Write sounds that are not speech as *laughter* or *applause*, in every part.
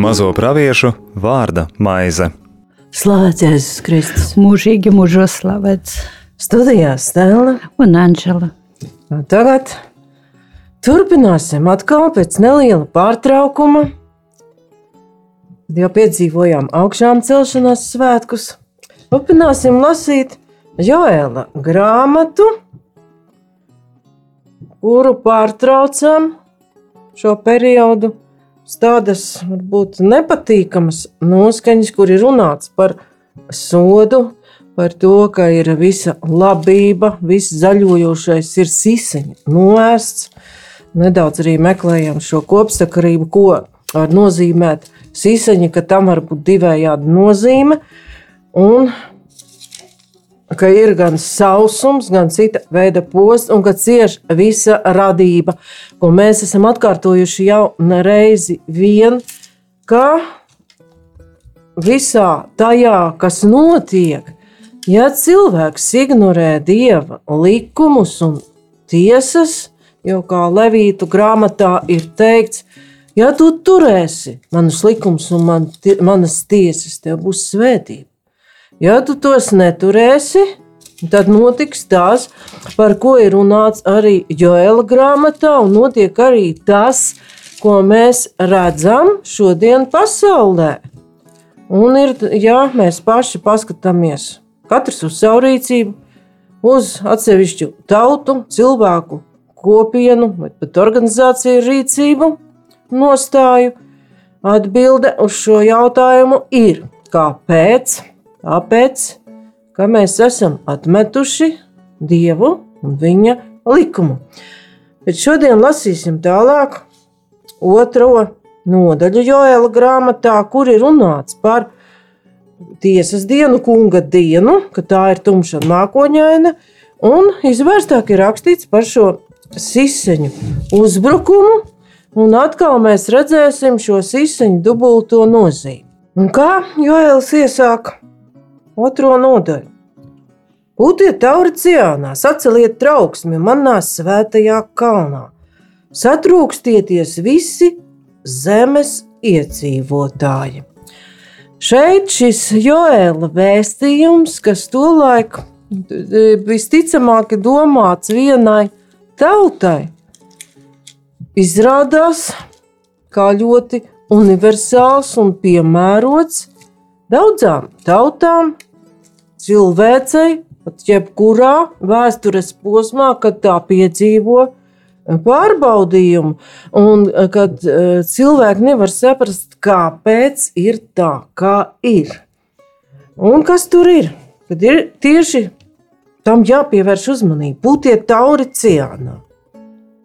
Mazo praviešu vārda maize. Slavēts Jēzus Kristus. mūžīgi mūžos slavēts. Studijā Stela. Un Anģela. Tagad turpināsim atkal pēc neliela pārtraukuma. Jau piedzīvojām augšām celšanās svētkus. Turpināsim lasīt Joēla grāmatu, kuru pārtraucam šo periodu. Tādas varbūt nepatīkamas noskaņas, kur ir runāts par sodu, par to, ka ir visa labība, viss zaļojošais ir siseņi noēsts. Nedaudz arī meklējam šo kopsakarību, ko var nozīmēt siseņi, ka tam var būt divējāda nozīme. Un ka ir gan sausums, gan cita veida posts, un ka cieš visa radība, ko mēs esam atkārtojuši jau nereizi vien, ka visā tajā, kas notiek, ja cilvēks ignorē dieva likumus un tiesas, jo kā Levītu grāmatā ir teikts, ja tu turēsi manus likumus un man, manas tiesas, tev būs svētība. Ja tu tos neturēsi, tad notiks tas, par ko ir runāts arī Joela grāmatā, un notiek arī tas, ko mēs redzam šodien pasaulē. Un ir, ja mēs paši paskatāmies, katrs uz savu rīcību, uz atsevišķu tautu, cilvēku kopienu vai pat organizāciju rīcību, nostāju, atbilde uz šo jautājumu ir kāpēc? Tāpēc, ka mēs esam atmetuši Dievu un viņa likumu. Bet šodien lasīsim tālāk otro nodaļu Joēla grāmatā, kur ir runāts par tiesas dienu, kunga dienu, ka tā ir tumša un mākoņaina, un izvērstāk ir rakstīts par šo siseņu uzbrukumu, un atkal mēs redzēsim šo siseņu dubulto nozīmi. Un kā Joēls iesāk otro nodaļu. Būtiet tauri cienā, saceliet trauksmi manā svētajā kalnā. Satrūkstieties visi zemes iedzīvotāji. Šeit šis Joēla vēstījums, kas tolaik visticamāk ir domāts vienai tautai, izrādās kā ļoti universāls un piemērots daudzām tautām, cilvēcei, pat jebkurā vēstures posmā, kad tā piedzīvo pārbaudījumu, un kad cilvēki nevar saprast, kāpēc ir tā, kā ir. Un kas tur ir? Tad ir tieši tam jāpievērš uzmanība. Būtiet tauri cienā,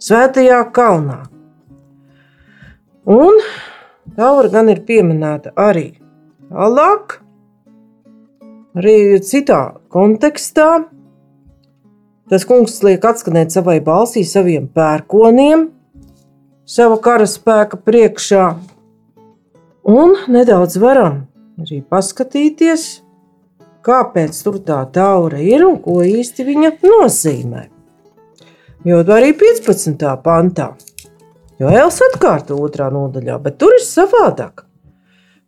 svētajā kalnā. Un taura gan ir pieminēta arī tālāk, Arī citā kontekstā tas kungs liek atskanēt savai balsī, saviem pērkoniem, sava karaspēka priekšā. Un nedaudz varam arī paskatīties, kāpēc tur tā taura ir un ko īsti viņa nozīmē. Jo arī 15. pantā, joEls atkārto otrā nodaļā, bet tur ir savādāk.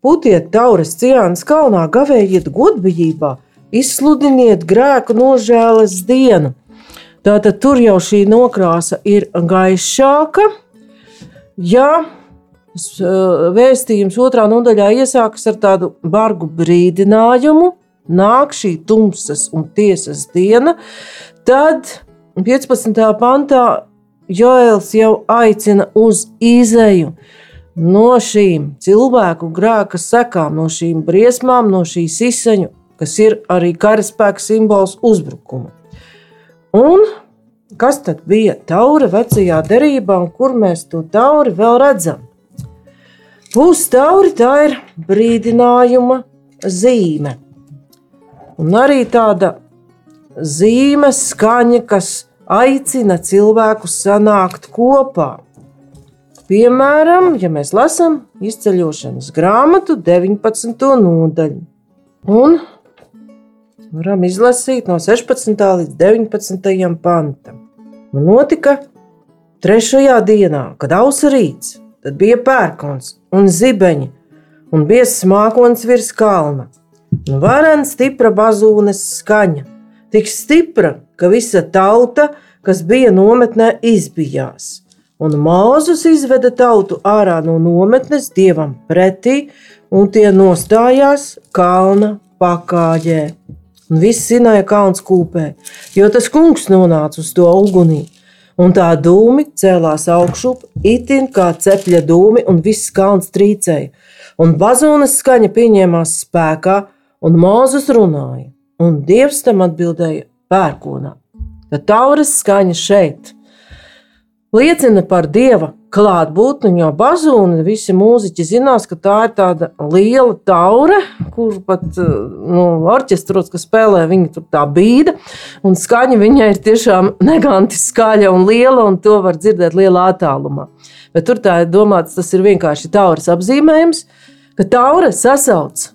Putiet tauras ciānas kalnā, gavējiet godbijībā, izsludiniet grēku nožēlas dienu. Tātad tur jau šī nokrāsa ir gaišāka. Ja vēstījums otrā nodaļā iesākas ar tādu bargu brīdinājumu, nāk šī tumsas un tiesas diena, tad 15. pantā Joēls jau aicina uz izēju no šīm cilvēku grēka sekām, no šīm briesmām, no šīs izsaņu, kas ir arī karaspēka simbols uzbrukuma. Un kas tad bija taura vecajā derībā, un kur mēs to tauri vēl redzam? Pustauri tā ir brīdinājuma zīme. Un arī tāda zīme, skaņa, kas aicina cilvēku sanākt kopā. Piemēram, ja mēs lasām izceļošanas grāmatu 19. nodaļu, un varam izlasīt no 16. līdz 19. pantam. Un notika trešajā dienā, kad ausa rīts, tad bija pērkons un zibeņi, un bija smākons virs kalna. Un varena stipra bazūnes skaņa, tik stipra, ka visa tauta, kas bija nometnē, izbijās. Un Māzus izveda tautu ārā no nometnes dievam pretī, un tie nostājās kalna pakājē. Un viss zināja, ka kalns kūpē, jo tas kungs nonāca uz to ugunī. Un tā dūmi cēlās augšu, itin kā cepļa dūmi, un viss kalns trīcēja. Un bazūnas skaņa pieņēmās spēkā, un Mozus runāja, un Dievs tam atbildēja pērkonā. Tad tauras skaņa šeit liecina par Dieva klātbūtni, jo bazūna visi mūziķi zinās, ka tā ir tāda liela taure, kur pat nu, orķestros, kas spēlē, viņa tur tā bīda, un skaņa viņai ir tiešām *laughs* neganti skaļa un liela, un to var dzirdēt lielā attālumā. Bet tur tā ir domāts, tas ir vienkārši tauras apzīmējums, ka taure sasauc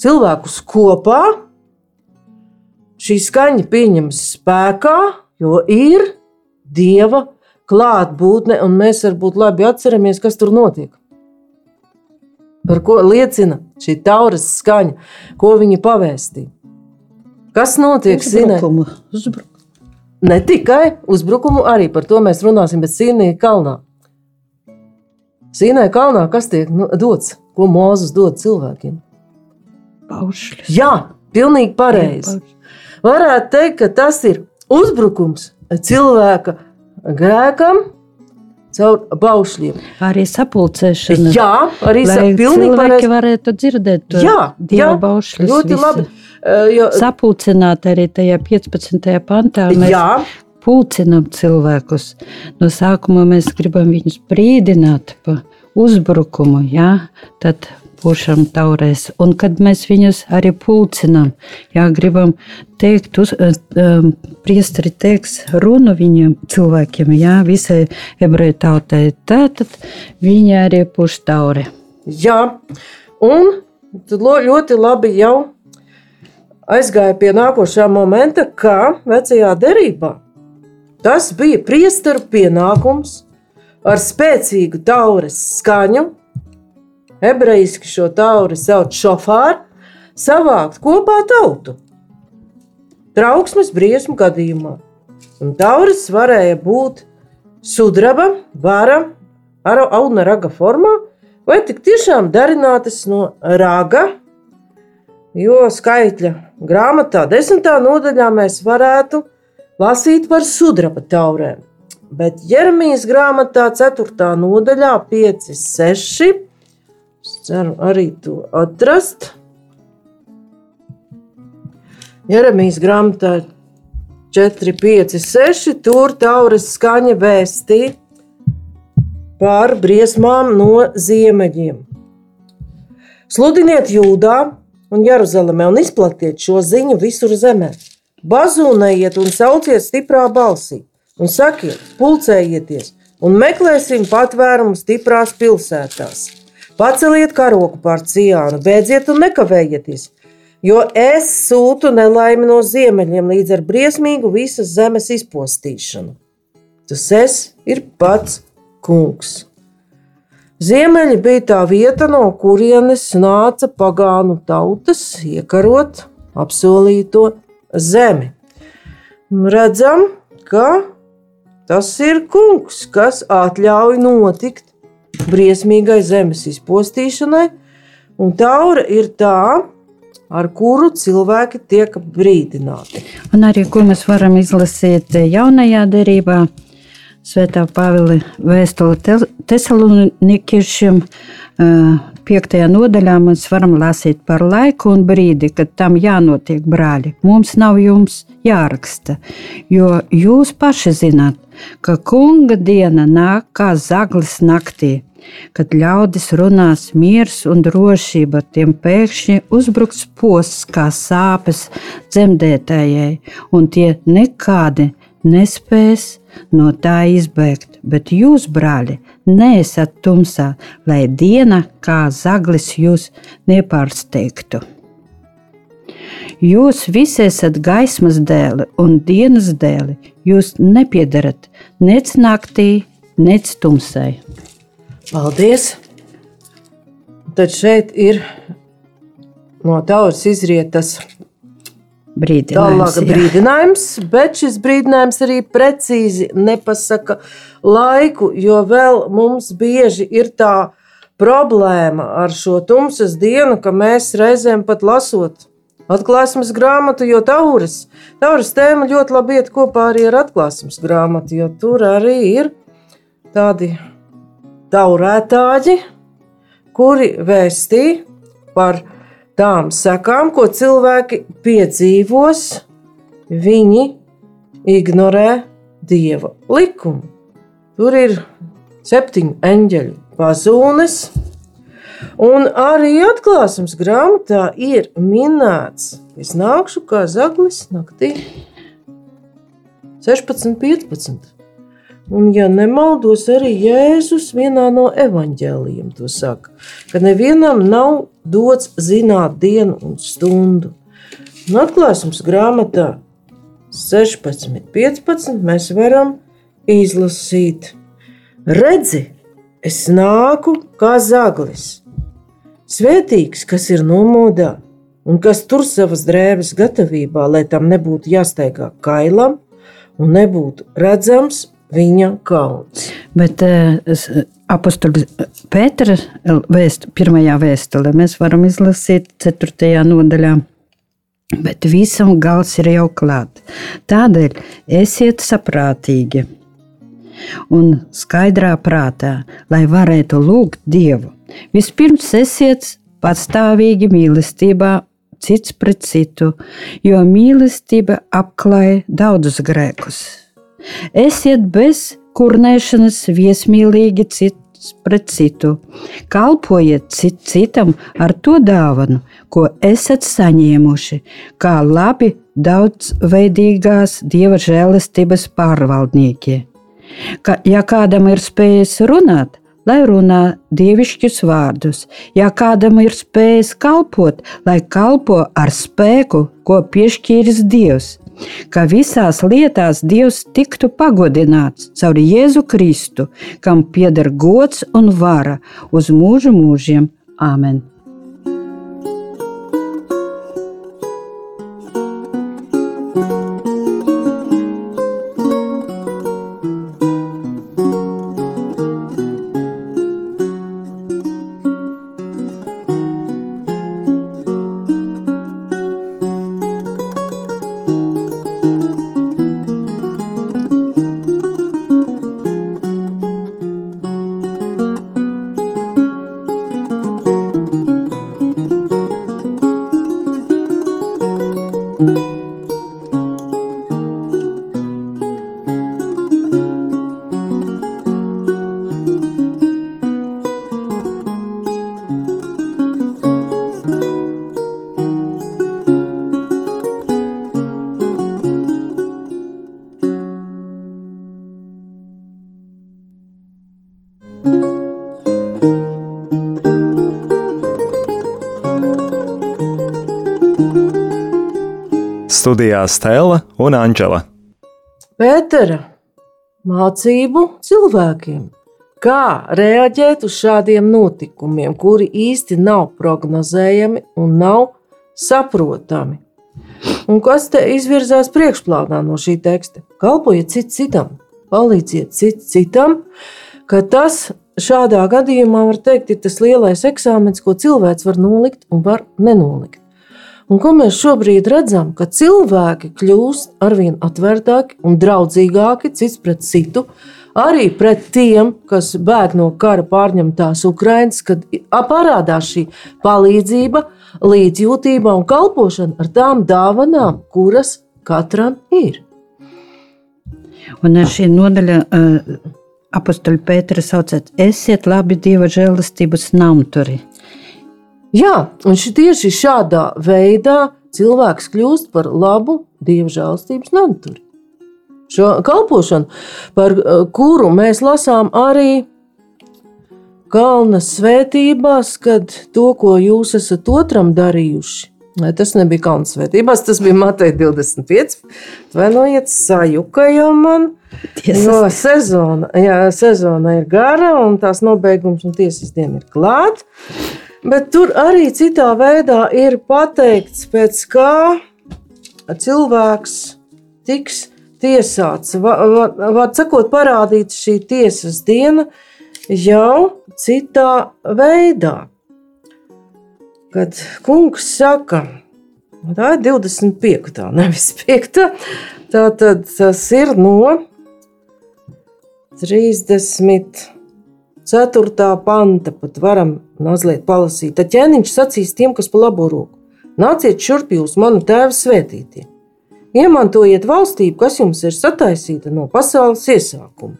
cilvēkus kopā, šī skaņa pieņems spēkā, jo ir Dieva klātbūtne, un mēs varbūt labi atceramies, kas tur notiek. Par ko liecina šī tauras skaņa, ko viņi pavēstīja. Kas notiek Uzbrukumu. Uzbrukumu. Ne tikai uzbrukumu, arī par to mēs runāsim, bet Sīnija kalnā. Sīnija kalnā kas tiek nu, dots, ko Mozus dod cilvēkiem? Paušļus. Jā, pilnīgi pareizi. Varētu teikt, ka tas ir uzbrukums cilvēka grēkam, caur baušļiem. Arī sapulcēšana. Jā, arī cilvēki pareizi. varētu dzirdēt to Jā, jā, baušļus. ļoti visu. labi. Eh, Jo, Sapulcināt arī tajā 15. pantā. Mēs jā, pulcinām cilvēkus. No sākuma mēs gribam viņus brīdināt par uzbrukumu, jā, tad pušam taurēs. Un kad mēs viņus arī pulcinām, jā, gribam teikt, uz, um, priesteri teiks runu viņiem cilvēkiem, jā, visai ebreju tautai, tad viņi arī puš tauri. jā. Un ļoti labi jau aizgāja pie nākošā momenta, kā vecajā derībā. Tas bija priesteru pienākums ar spēcīgu taures skaņu, ebrejiski šo tauri sauc šofāru, savākt kopā tautu. Trauksmes briesmu gadījumā. Un tauris varēja būt sudraba, vara, ar auna raga formā, vai tik tiešām darinātas no raga, jo skaitļa grāmatā, desmitā nodaļā mēs varētu lasīt par sudraba taurēm. Bet Jeremijas grāmatā, 4. nodaļā, 5, 6. Ceru arī to atrast. Jeremijas grāmatā 4, 5, 6. Tur tauras skaņa vēstīja par briesmām no ziemeļiem. Sludiniet Jūdā un Jeruzalemē un izplatiet šo ziņu visur zemē. Bazūnējiet un sauciet stiprā balsī, un sakiet, pulcējieties, un meklēsim patvērumu stiprās pilsētās. Paceliet karogu pār ciānu, beidziet un nekavējieties, jo es sūtu nelaimi no ziemeļiem līdz ar briesmīgu visas zemes izpostīšanu. Tas es ir pats kungs. Ziemeļi bija tā vieta, no kurienes nāca pagānu tautas iekarot apsolīto zemi. Redzam, ka tas ir kungs, kas atļauj notikt briesmīgai zemes izpostīšanai, un taura ir tā, ar kuru cilvēki tiek brīdināti. Un arī, ko mēs varam izlasīt jaunajā derībā, Svētā Pāvila vēstule Tesalonikiešiem, piektajā nodaļā mēs varam lasīt par laiku un brīdi, kad tam jānotiek, brāļi. Mums nav jums jāraksta, jo jūs paši zināt, ka kunga diena nāk kā zaglis naktī. Kad ļaudis runās miers un drošība, tiem pēkšņi uzbruks posts kā sāpes dzemdētājai, un tie nekādi nespēs no tā izbēgt. Bet jūs, brāļi, neesat tumsā, lai diena kā zaglis jūs nepārsteigtu. Jūs visi esat gaismas dēli un dienas dēli. Jūs nepiedarat nec naktī, nec tumsai. Paldies! Tad šeit ir no tauras izrietas Brīdinājums, brīdinājums, bet šis brīdinājums arī precīzi nepasaka laiku, jo vēl mums bieži ir tā problēma ar šo tumsas dienu, ka mēs reizēm pat lasot atklāsmes grāmatu, jo tauras, tauras tēma ļoti labi iet kopā arī ar atklāsmes grāmatu, jo tur arī ir tādi taurētāji, kuri vēstī par tām sekām, ko cilvēki piedzīvos, viņi ignorē dieva likumu. Tur ir septiņu eņģeļu pazūnes, un arī atklāsmes grāmatā ir minēts, es nākšu kā zaglis naktī 16, 15. Un, ja nemaldos, arī Jēzus vienā no evaņģēlījiem to saka, ka nevienam nav dots zināt dienu un stundu. Un atklāsmes grāmatā 16, 15 mēs varam izlasīt. Redzi, es nāku kā zaglis. Svētīgs, kas ir nomodā un kas tur savas drēbes gatavībā, lai tam nebūtu jāsteigā kailam un nebūtu redzams viņa kauns. Bet apustuļa Pētera vēst, pirmajā vēstulē mēs varam izlasīt 4. nodaļā. Bet visam gals ir jau klāt. Tādēļ esiet saprātīgi un skaidrā prātā, lai varētu lūgt Dievu. Vispirms esiet patstāvīgi mīlestībā cits pret citu, jo mīlestība apklāj daudzus grēkus. Esiet bez kurnēšanas viesmīlīgi cits pret citu. Kalpojiet cit citam ar to dāvanu, ko esat saņēmuši, kā labi daudzveidīgās dieva žēlestības pārvaldnieki. Ka, ja kādam ir spējas runāt, lai runā dievišķus vārdus, ja kādam ir spējas kalpot, lai kalpo ar spēku, ko piešķīris Dievs ka visās lietās Dievs tiktu pagodināts caur Jēzu Kristu, kam pieder gods un vara uz mūžu mūžiem. Āmen! Studijā Stela un Anģela. Pētera mācību cilvēkiem. Kā reaģēt uz šādiem notikumiem, kuri īsti nav prognozējami un nav saprotami? Un kas te izvirzās priekšplānā no šī teksta? Kalpojiet cits citam, palīdziet cits citam, ka tas šādā gadījumā var teikt, ir tas lielais eksāmens, ko cilvēks var nolikt un var nenolikt. Un ko mēs šobrīd redzam, ka cilvēki kļūst arvien atvērtāki un draudzīgāki cits pret citu, arī pret tiem, kas bēg no kara pārņemtās Ukrainas, kad parādās šī palīdzība, līdzjūtība un kalpošana ar tām dāvanām, kuras katram ir. Un ar šī nodaļa uh, apustuļa Pētera saucēt, esiet labi Dieva žēlastības namturi. Jā, un ši tieši šādā veidā cilvēks kļūst par labu dieva žēlstības nanturi. Šo kalpošanu, par eh, kuru mēs lasām arī Kalna svētībās, kad to, ko jūs esat otram darījuši, Vai tas nebija kalnu svētībās, tas bija Mateja 25. Vainojiet, sajuka jau man. Tiesas. Jo sezona, jā, sezona ir gara un tās nobeigums un tiesas diena ir klāta. Bet tur arī citā veidā ir pateikts, pēc kā cilvēks tiks tiesāts. Var sakot, parādīts šī tiesas diena jau citā veidā. Kad kungs saka, tā ir 25. nevis 5. Tā tad tas ir no 34. panta. Pat varam mazliet palasīt. Tad ķēniņš sacīs tiem, kas pa labo roku: Nāciet šurp jūs, manu tēvu svētītie! Iemantojiet valstību, kas jums ir sataisīta no pasaules iesākuma.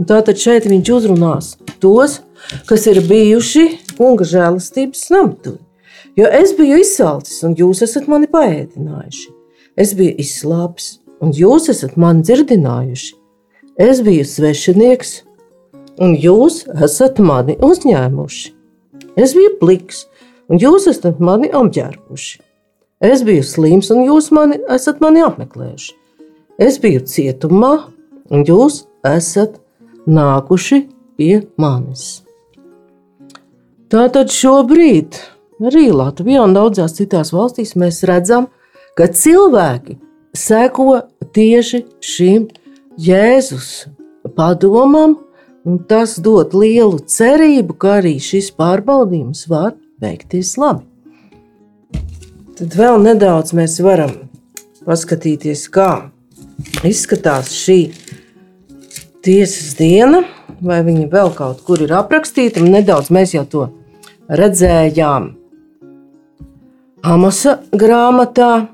Un tātad šeit viņš uzrunās tos, kas ir bijuši kunga žēlastības namturi. Jo es biju izsalcis, un jūs esat mani paēdinājuši. Es biju izslāpis, un jūs esat mani dzirdinājuši. Es biju svešinieks, un jūs esat mani uzņēmuši. Es biju pliks, un jūs esat mani apģērbuši. Es biju slims, un jūs mani, esat mani apmeklējuši. Es biju cietumā, un jūs esat nākuši pie manis. Tātad šobrīd arī Latvijā un daudzās citās valstīs mēs redzam, ka cilvēki seko tieši šim Jēzus padomam, un tas dod lielu cerību, ka arī šis pārbaudījums var beigties labi. Tad vēl nedaudz mēs varam paskatīties, kā izskatās šī tiesas diena, vai viņa vēl kaut kur ir aprakstīta. Nedaudz mēs jau to redzējām Amosa grāmatā.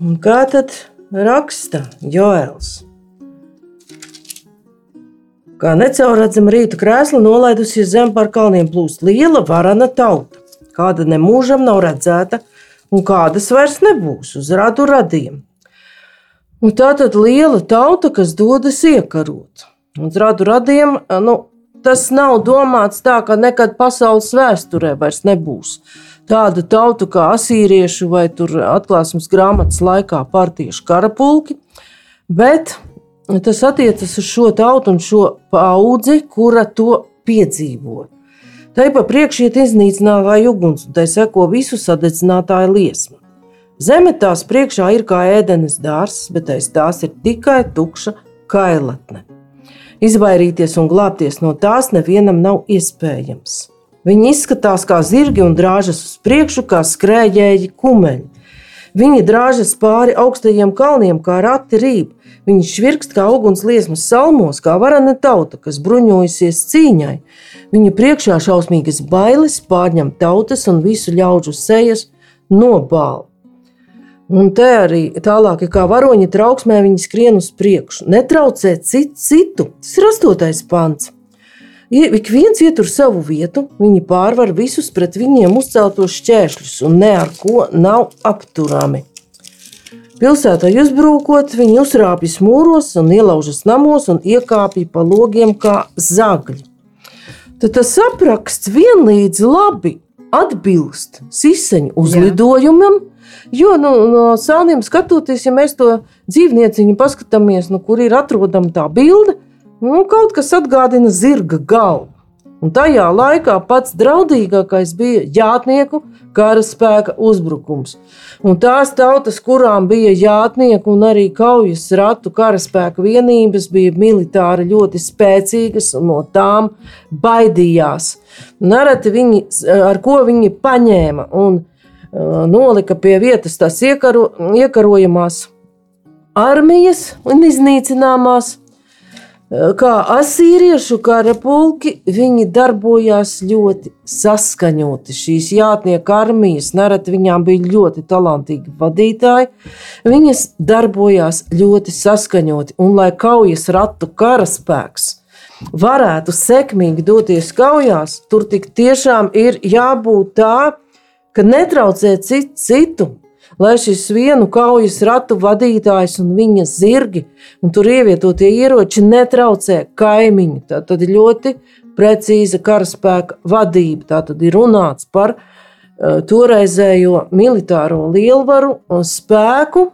Un kā tad raksta Joēls? Kā necaurredzama rīta krēsla nolaidusies zem par kalniem plūst liela varana tauta kāda nemūžam nav redzēta, un kādas vairs nebūs uz radu radiem. Un tā tad liela tauta, kas dodas iekarot. Un uz radu radiem nu, tas nav domāts tā, ka nekad pasaules vēsturē vairs nebūs tāda tauta kā asīriešu vai atklāsmes grāmatas laikā partiešu karapulki, bet tas attiecas uz šo tautu un šo paudzi, kura to piedzīvoja. Tai pa priekšu iet iznīcinātāja uguns, un tai seko visu sadedzinātāja liesma. Zeme tās priekšā ir kā ēdenes dārsts, bet aiz tās ir tikai tukša kailatne. Izvairīties un glābties no tās nevienam nav iespējams. Viņi izskatās kā zirgi un drāžas uz priekšu, kā skrējēji kumeļi. Viņi drāžas pāri augstajiem kalniem, kā rati rīp. Viņi švirkst kā uguns liesmas salmos, kā varana tauta, kas bruņojusies cīņai. Viņa priekšā šausmīgas bailes pārņem tautas un visu ļaužu sejas nobāla. Un te arī tālāk, kā varoņi trauksmē, viņi skrien uz priekšu. Netraucē citu, citu. Tas ir astotais pants. Ik viens ietur savu vietu, viņi pārvar visus pret viņiem uzceltos šķēršļus un ne ar ko nav apturami. Pilsētā uzbrūkot, viņi uzrāpjas mūros un ielaužas namos un iekāpja pa logiem kā zagļi tad tas apraksts vienlīdz labi atbilst siseņu uzlidojumam. Jo nu, no sāniem skatoties, ja mēs to dzīvnieciņu paskatāmies, nu, kur ir atrodama tā bilde, nu, kaut kas atgādina zirga galvu. Un tajā laikā pats draudīgākais bija jātnieku karaspēka uzbrukums. Un tās tautas, kurām bija jātnieku un arī kaujas ratu karaspēka vienības, bija militāri ļoti spēcīgas un no tām baidījās. Nereti viņi, ar ko viņi paņēma un uh, nolika pie vietas tās iekaro, iekarojamās armijas un iznīcināmās kā asīriešu karapulki, viņi darbojās ļoti saskaņoti. Šīs jātnieku armijas, nereti viņām bija ļoti talantīgi vadītāji, viņas darbojās ļoti saskaņoti. Un, lai kaujas ratu karaspēks varētu sekmīgi doties kaujās, tur tik tiešām ir jābūt tā, ka netraucē citu, citu lai šis vienu kaujas ratu vadītājs un viņa zirgi un tur ievietotie ieroči netraucē kaimiņu. Tā tad ir ļoti precīza karaspēka vadība. Tā tad ir runāts par toreizējo militāro lielvaru spēku.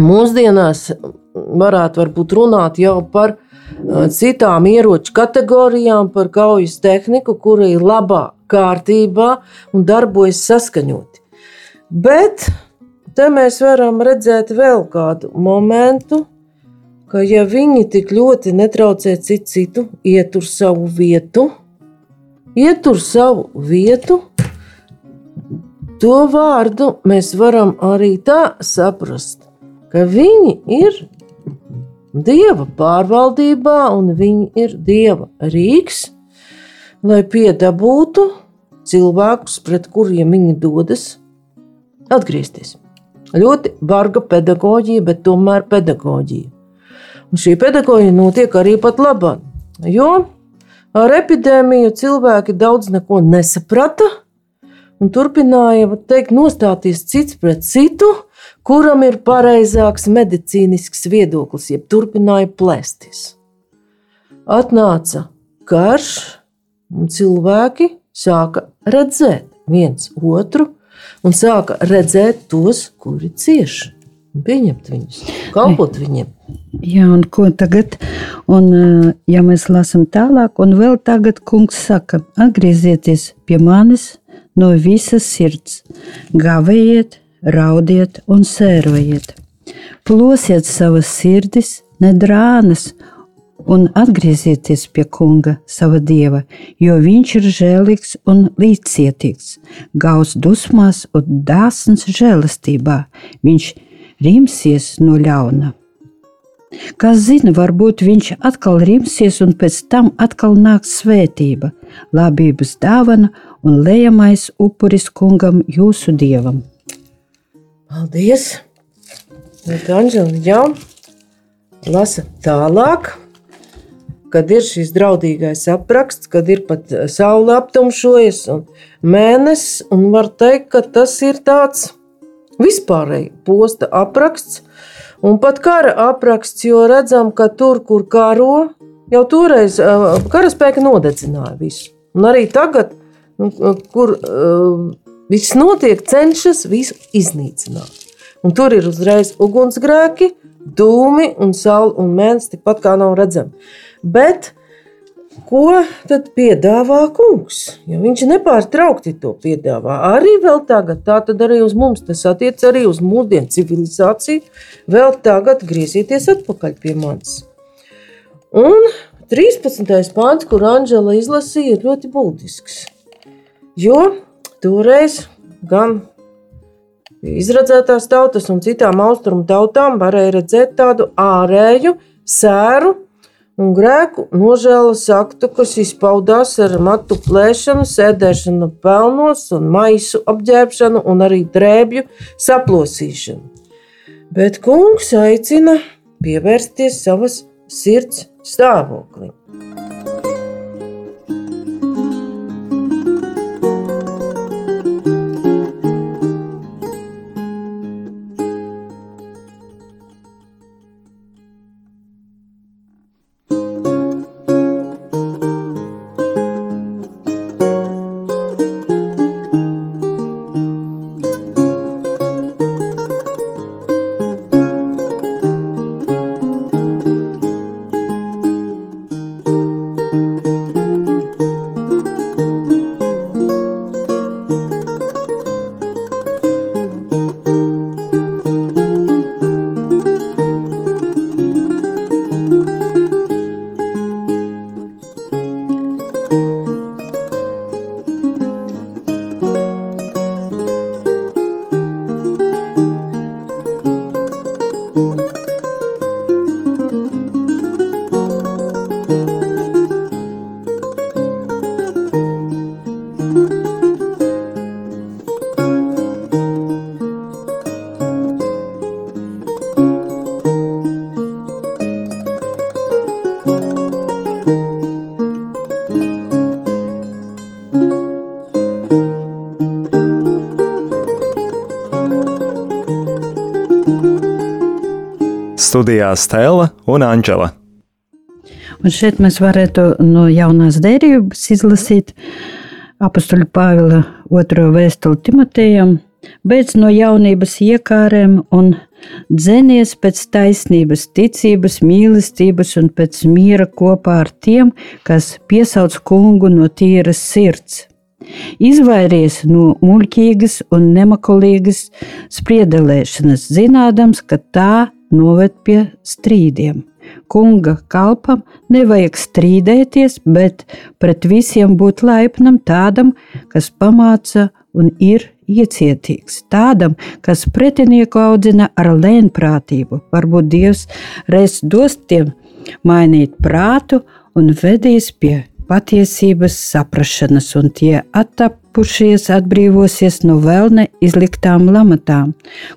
Mūsdienās varētu varbūt runāt jau par citām ieroču kategorijām, par kaujas tehniku, kura ir labā kārtībā un darbojas saskaņoti. Bet te mēs varam redzēt vēl kādu momentu, ka ja viņi tik ļoti netraucē citu, citu ietur savu vietu, ietur savu vietu, to vārdu mēs varam arī tā saprast, ka viņi ir dieva pārvaldībā un viņi ir dieva rīks, lai piedabūtu cilvēkus, pret kuriem viņi dodas, atgriezties. Ļoti barga pedagoģija, bet tomēr pedagoģija. Un šī pedagoģija notiek arī pat labāk. Jo ar epidēmiju cilvēki daudz neko nesaprata un turpināja teikt, nostāties cits pret citu, kuram ir pareizāks medicīnisks viedoklis, jeb turpināja plēsties. Atnāca karš, un cilvēki sāka redzēt viens otru un sāka redzēt tos, kuri cieši. Pieņemt viņus, kalpot viņiem. Jā, un ko tagad? Un, ja mēs lasām tālāk, un vēl tagad kungs saka, atgriezieties pie manis no visas sirds, gavējiet, raudiet un sērojiet. Plosiet savas sirdis, nedrānas un atgriezieties pie kunga, sava dieva, jo viņš ir žēlīgs un līdzcietīgs, gaus dusmās un dāsns žēlastībā. Viņš rimsies no ļauna. Kas zina, varbūt viņš atkal rimsies, un pēc tam atkal nāks svētība, labības dāvana un lejamais upuris kungam, jūsu dievam. Paldies! Anģela jau lasa tālāk kad ir šis draudīgais apraksts, kad ir pat eh, saule aptumšojas un mēnesis, un var teikt, ka tas ir tāds vispārēji posta apraksts, un pat kara apraksts, jo redzam, ka tur, kur karo, jau toreiz eh, karaspēki nodedzināja visu. Un arī tagad, nu, kur uh, viss notiek, cenšas visu iznīcināt. Un tur ir uzreiz ugunsgrēki, dūmi un saule un mēnesis tikpat kā nav redzami. Bet ko tad piedāvā kungs? Jo viņš nepārtraukti to piedāvā. Arī vēl tagad, tā tad arī uz mums tas attiec arī uz mūsdienu civilizāciju. Vēl tagad griezieties atpakaļ pie manis. Un 13. pāns, kur Anģela izlasīja, ir ļoti būtisks. Jo toreiz gan izredzētās tautas un citām austrumu tautām varēja redzēt tādu ārēju sēru un grēku nožēlas aktu, kas izpaudās ar matu plēšanu, sēdēšanu pelnos un maisu apģērbšanu un arī drēbju saplosīšanu. Bet kungs aicina pievērsties savas sirds stāvoklim. Studijā Stela un Anģela. Un šeit mēs varētu no jaunās derības izlasīt apustuļa Pāvila otro vēstuli Timotejam, beidz no jaunības iekārēm un dzenies pēc taisnības, ticības, mīlestības un pēc miera kopā ar tiem, kas piesauc kungu no tīras sirds. Izvairies no muļķīgas un nemakolīgas spriedelēšanas, zinādams, ka tā noved pie strīdiem. Kunga kalpam nevajag strīdēties, bet pret visiem būt laipnam tādam, kas pamāca un ir iecietīgs, tādam, kas pretinieku audzina ar lēnprātību. Varbūt Dievs reiz dos tiem mainīt prātu un vedīs pie patiesības saprašanas, un tie attapušies atbrīvosies no vēlne izliktām lamatām,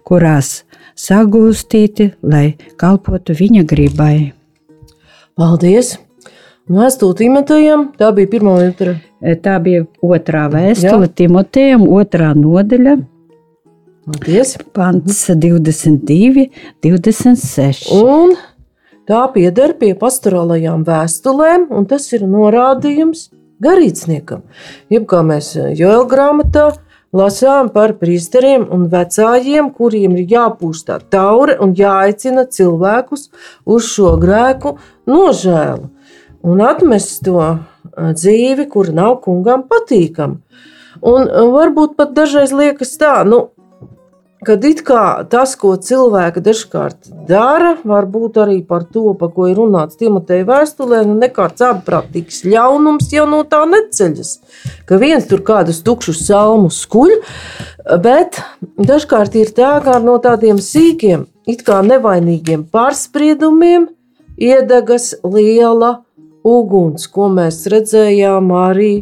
kurās sagūstīti, lai kalpotu viņa gribai. Paldies! Vēstule Timotejam, tā bija pirmā otra. Tā bija otrā vēstule Timotejam, otrā nodaļa. Paldies! Pants 22, 26. Un tā pieder pie pastorālajām vēstulēm, un tas ir norādījums garīdzniekam. Jeb kā mēs Joela grāmatā lasām par priesteriem un vecājiem, kuriem ir jāpūstā taure un jāaicina cilvēkus uz šo grēku nožēlu un atmest to dzīvi, kur nav kungam patīkama. Un varbūt pat dažreiz liekas tā, nu, kad it kā tas, ko cilvēki dažkārt dara, var būt arī par to, par ko ir runāts Timoteja vēstulē, nu nekāds ārprātīgs ļaunums jau no tā neceļas. Ka viens tur kādus tukšus salmus skuļ, bet dažkārt ir tā, kā no tādiem sīkiem, it kā nevainīgiem pārspriedumiem iedegas liela uguns, ko mēs redzējām arī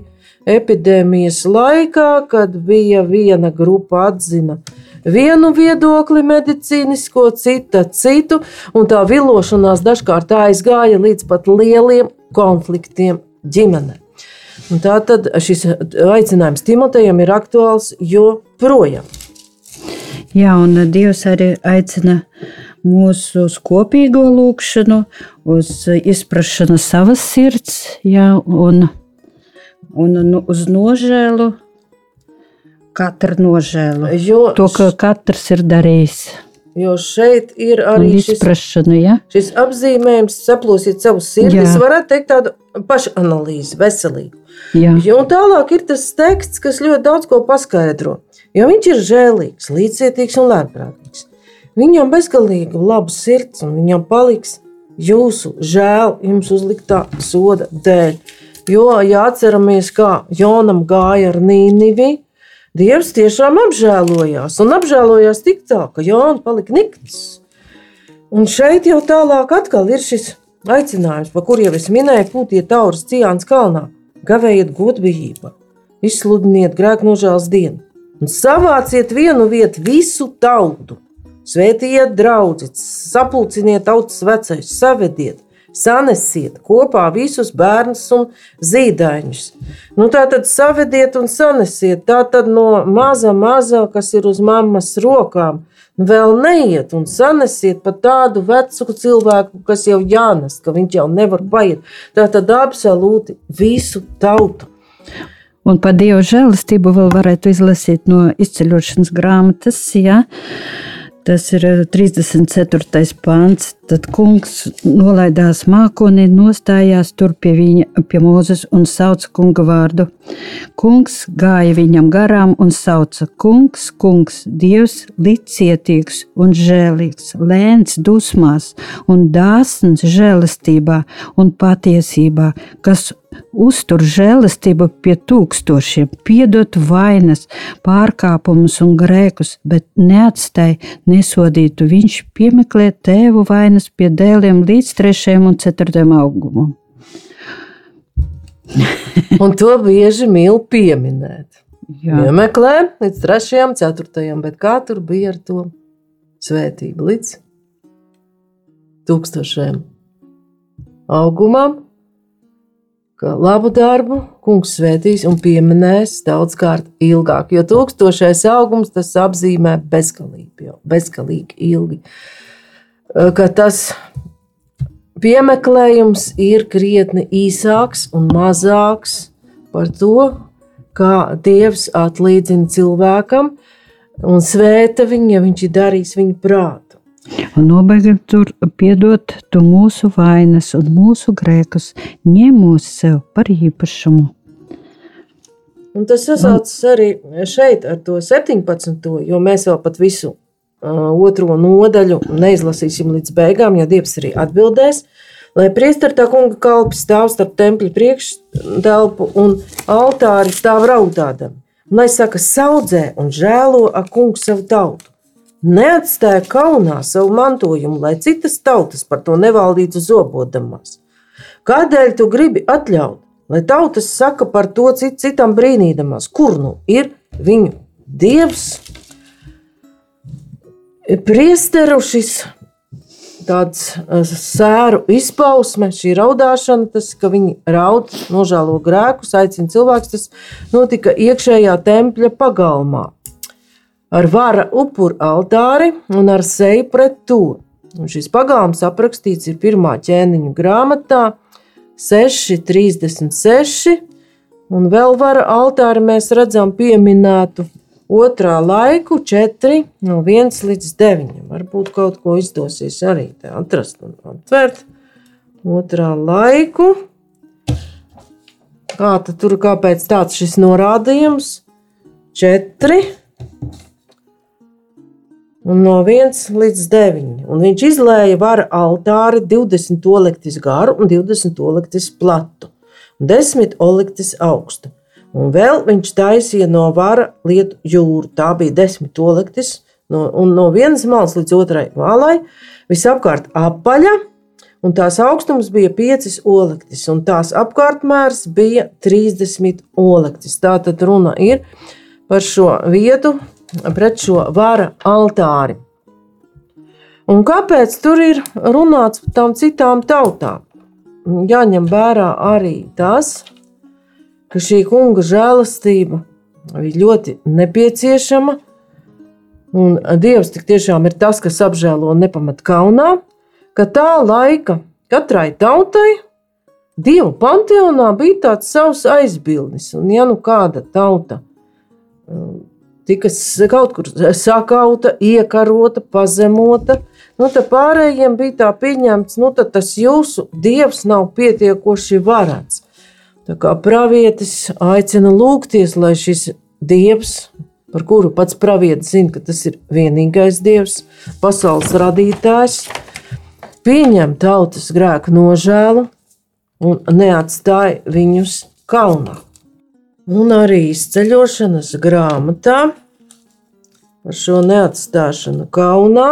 epidēmijas laikā, kad bija viena grupa atzina vienu viedokli medicīnisko, cita citu, un tā vilošanās dažkārt aizgāja līdz pat lieliem konfliktiem ģimenē. Un tā tad šis aicinājums Timotejam ir aktuāls joprojām. Jā, un Dievs arī aicina mūsu uz kopīgo lūgšanu, uz izpratšanu savas sirds, jā, un, un nu, uz nožēlu, katru nožēlu. Jo, to, ka katrs ir darījis. Jo šeit ir arī šis, ja? šis apzīmējums, saplosiet savu sirdi. Es varētu teikt, tādu pašanalīzi, veselīgu. Jā. Jo tālāk ir tas teksts, kas ļoti daudz ko paskaidro. Jo viņš ir žēlīgs, līdzcietīgs un lēnprātīgs. Viņam bezgalīgi labs sirds, un viņam paliks jūsu žēl jums uzliktā soda dēļ. Jo, ja atceramies, kā Jonam gāja ar Nīnivi, Dievs tiešām apžēlojās, un apžēlojās tik tā, ka Jona palika nikns. Un šeit jau tālāk atkal ir šis aicinājums, par kuriem jau es minēju, pūtiet tauras Cijāns kalnā, gavējiet godbijību, izsludiniet grēknožēlas dienu un savāciet vienu vietu visu tautu Svētiet, draugi, sapulciniet tautas vecais, savediet, sanesiet kopā visus bērnus un zīdaiņus. Nu, tā tad savediet un sanesiet. Tā tad no maza, maza, kas ir uz mammas rokām, nu, vēl neiet un sanesiet pat tādu vecu cilvēku, kas jau jānes, ka viņš jau nevar paiet. Tā tad absolūti visu tautu. Un par Dieva žēlastību vēl varētu izlasīt no izceļošanas grāmatas. Ja? Tas ir 34. Eh, pāns. Tad kungs nolaidās mākonī, nostājās tur pie viņa, pie mūzes un sauca kunga vārdu. Kungs gāja viņam garām un sauca: Kungs, kungs, Dievs, līdzcietīgs un žēlīgs, lēns dusmās un dāsns žēlastībā un patiesībā, kas uztur žēlastību pie tūkstošiem, piedot vainas, pārkāpumus un grēkus, bet neatstāj nesodītu. Viņš piemeklē tēvu vainas pie dēliem līdz trešajam un ceturtajam augumam. *laughs* un to bieži mīl pieminēt. Piemeklē līdz trešajam, ceturtajam, bet kā tur bija ar to svētību līdz tūkstošiem augumam? Ka labu darbu kungs svētīs un pieminēs daudzkārt ilgāk, jo tūkstošais augums tas apzīmē bezgalīgi, bezgalīgi ilgi. Ka tas piemeklējums ir krietni īsāks un mazāks par to, kā Dievs atlīdzina cilvēkam un svēta viņu, ja viņš ir darījis viņu prātu. Un nobeigam tur piedot tu mūsu vainas un mūsu grēkus, ņem mūs sev par īpašumu. Un tas sasaucas arī šeit ar to 17. jo mēs vēl pat visu uh, otro nodaļu neizlasīsim līdz beigām, ja Dievs arī atbildēs. Lai priestartā kunga kalps stāv starp tempļa priekštelpu un altāri stāv raudādam. Un lai saka, saudzē un žēlo ar kungu savu tautu. Neatstāja kaunā savu mantojumu, lai citas tautas par to nevaldītu zobodamās. Kādēļ tu gribi atļaut, lai tautas saka par to cit, citam brīnīdamās, kur nu ir viņu dievs? Priesteru šis tāds sēru izpausme, šī raudāšana, tas, ka viņi raud, nožēlo grēkus, aicina cilvēkus, tas notika iekšējā tempļa pagalmā. Ar vara upuru altāri un ar seju pret to. Un šis pagalms aprakstīts ir pirmā ķēniņa grāmatā, 6,36. Un vēl vara altāri mēs redzam pieminētu otrā laiku, 4, no 1 līdz 9. Varbūt kaut ko izdosies arī atrast un atvērt. Otrā laiku. Kā tur kāpēc tāds šis norādījums? 4. Un no 1 līdz 9. Un viņš izlēja vara altāri 20 olektis garu un 20 olektis platu, un 10 olektis augstu Un vēl viņš taisīja no vara lietu jūru. Tā bija desmit olektis, no, un no vienas malas līdz otrai malai visapkārt apaļa. Un tās augstums bija 5 olektis, un tās apkārtmērs bija 30 olektis. Tā tad runa ir par šo vietu, pret šo vara altāri. Un kāpēc tur ir runāts par tām citām tautām? Jāņem vērā arī tas, ka šī kunga žēlastība ir ļoti nepieciešama. Un Dievs tik tiešām ir tas, kas apžēlo nepamat kaunā, ka tā laika katrai tautai Dieva panteonā bija tāds savs aizbildnis. Un, ja nu kāda tauta um, tika kaut kur sakauta, iekarota, pazemota, nu, tad pārējiem bija tā pieņemts, nu, tas jūsu dievs nav pietiekoši varants. Tā kā pravietis aicina lūgties, lai šis dievs, par kuru pats pravietis zina, ka tas ir vienīgais dievs, pasaules radītājs, pieņem tautas grēku nožēlu un neatstāja viņus kaunā. Un arī izceļošanas grāmatā par šo neatstāšanu kaunā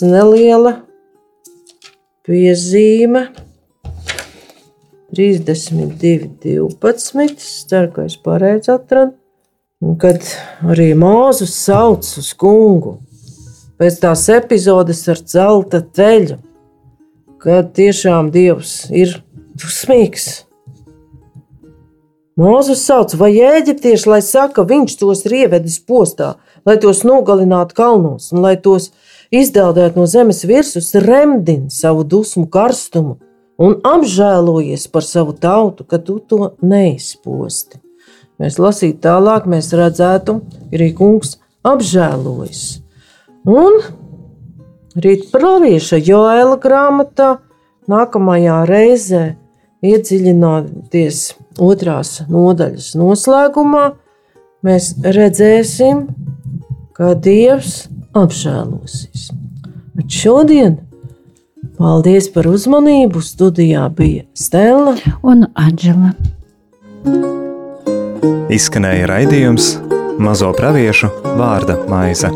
neliela piezīme 32, 12. Es ceru, ka es pareizi atradu. Kad arī Mozus sauc uz kungu pēc tās epizodes ar zelta ceļu, kad tiešām Dievs ir dusmīgs. Mozus sauc, vai eģiptieši, lai saka, viņš tos ir ievedis postā, lai tos nogalinātu kalnos un lai tos izdeldētu no zemes virsmas, remdina savu dusmu karstumu un apžēlojies par savu tautu, ka tu to neizposti. Mēs lasītu tālāk, mēs redzētu, arī kungs apžēlojas. Un rīt pravieša Joēla grāmatā nākamajā reizē iedziļinoties otrās nodaļas noslēgumā, mēs redzēsim, ka Dievs apžēlosies. Bet šodien Paldies par uzmanību. Studijā bija Stela un Anģela. Izskanēja raidījums Mazo praviešu vārda maize.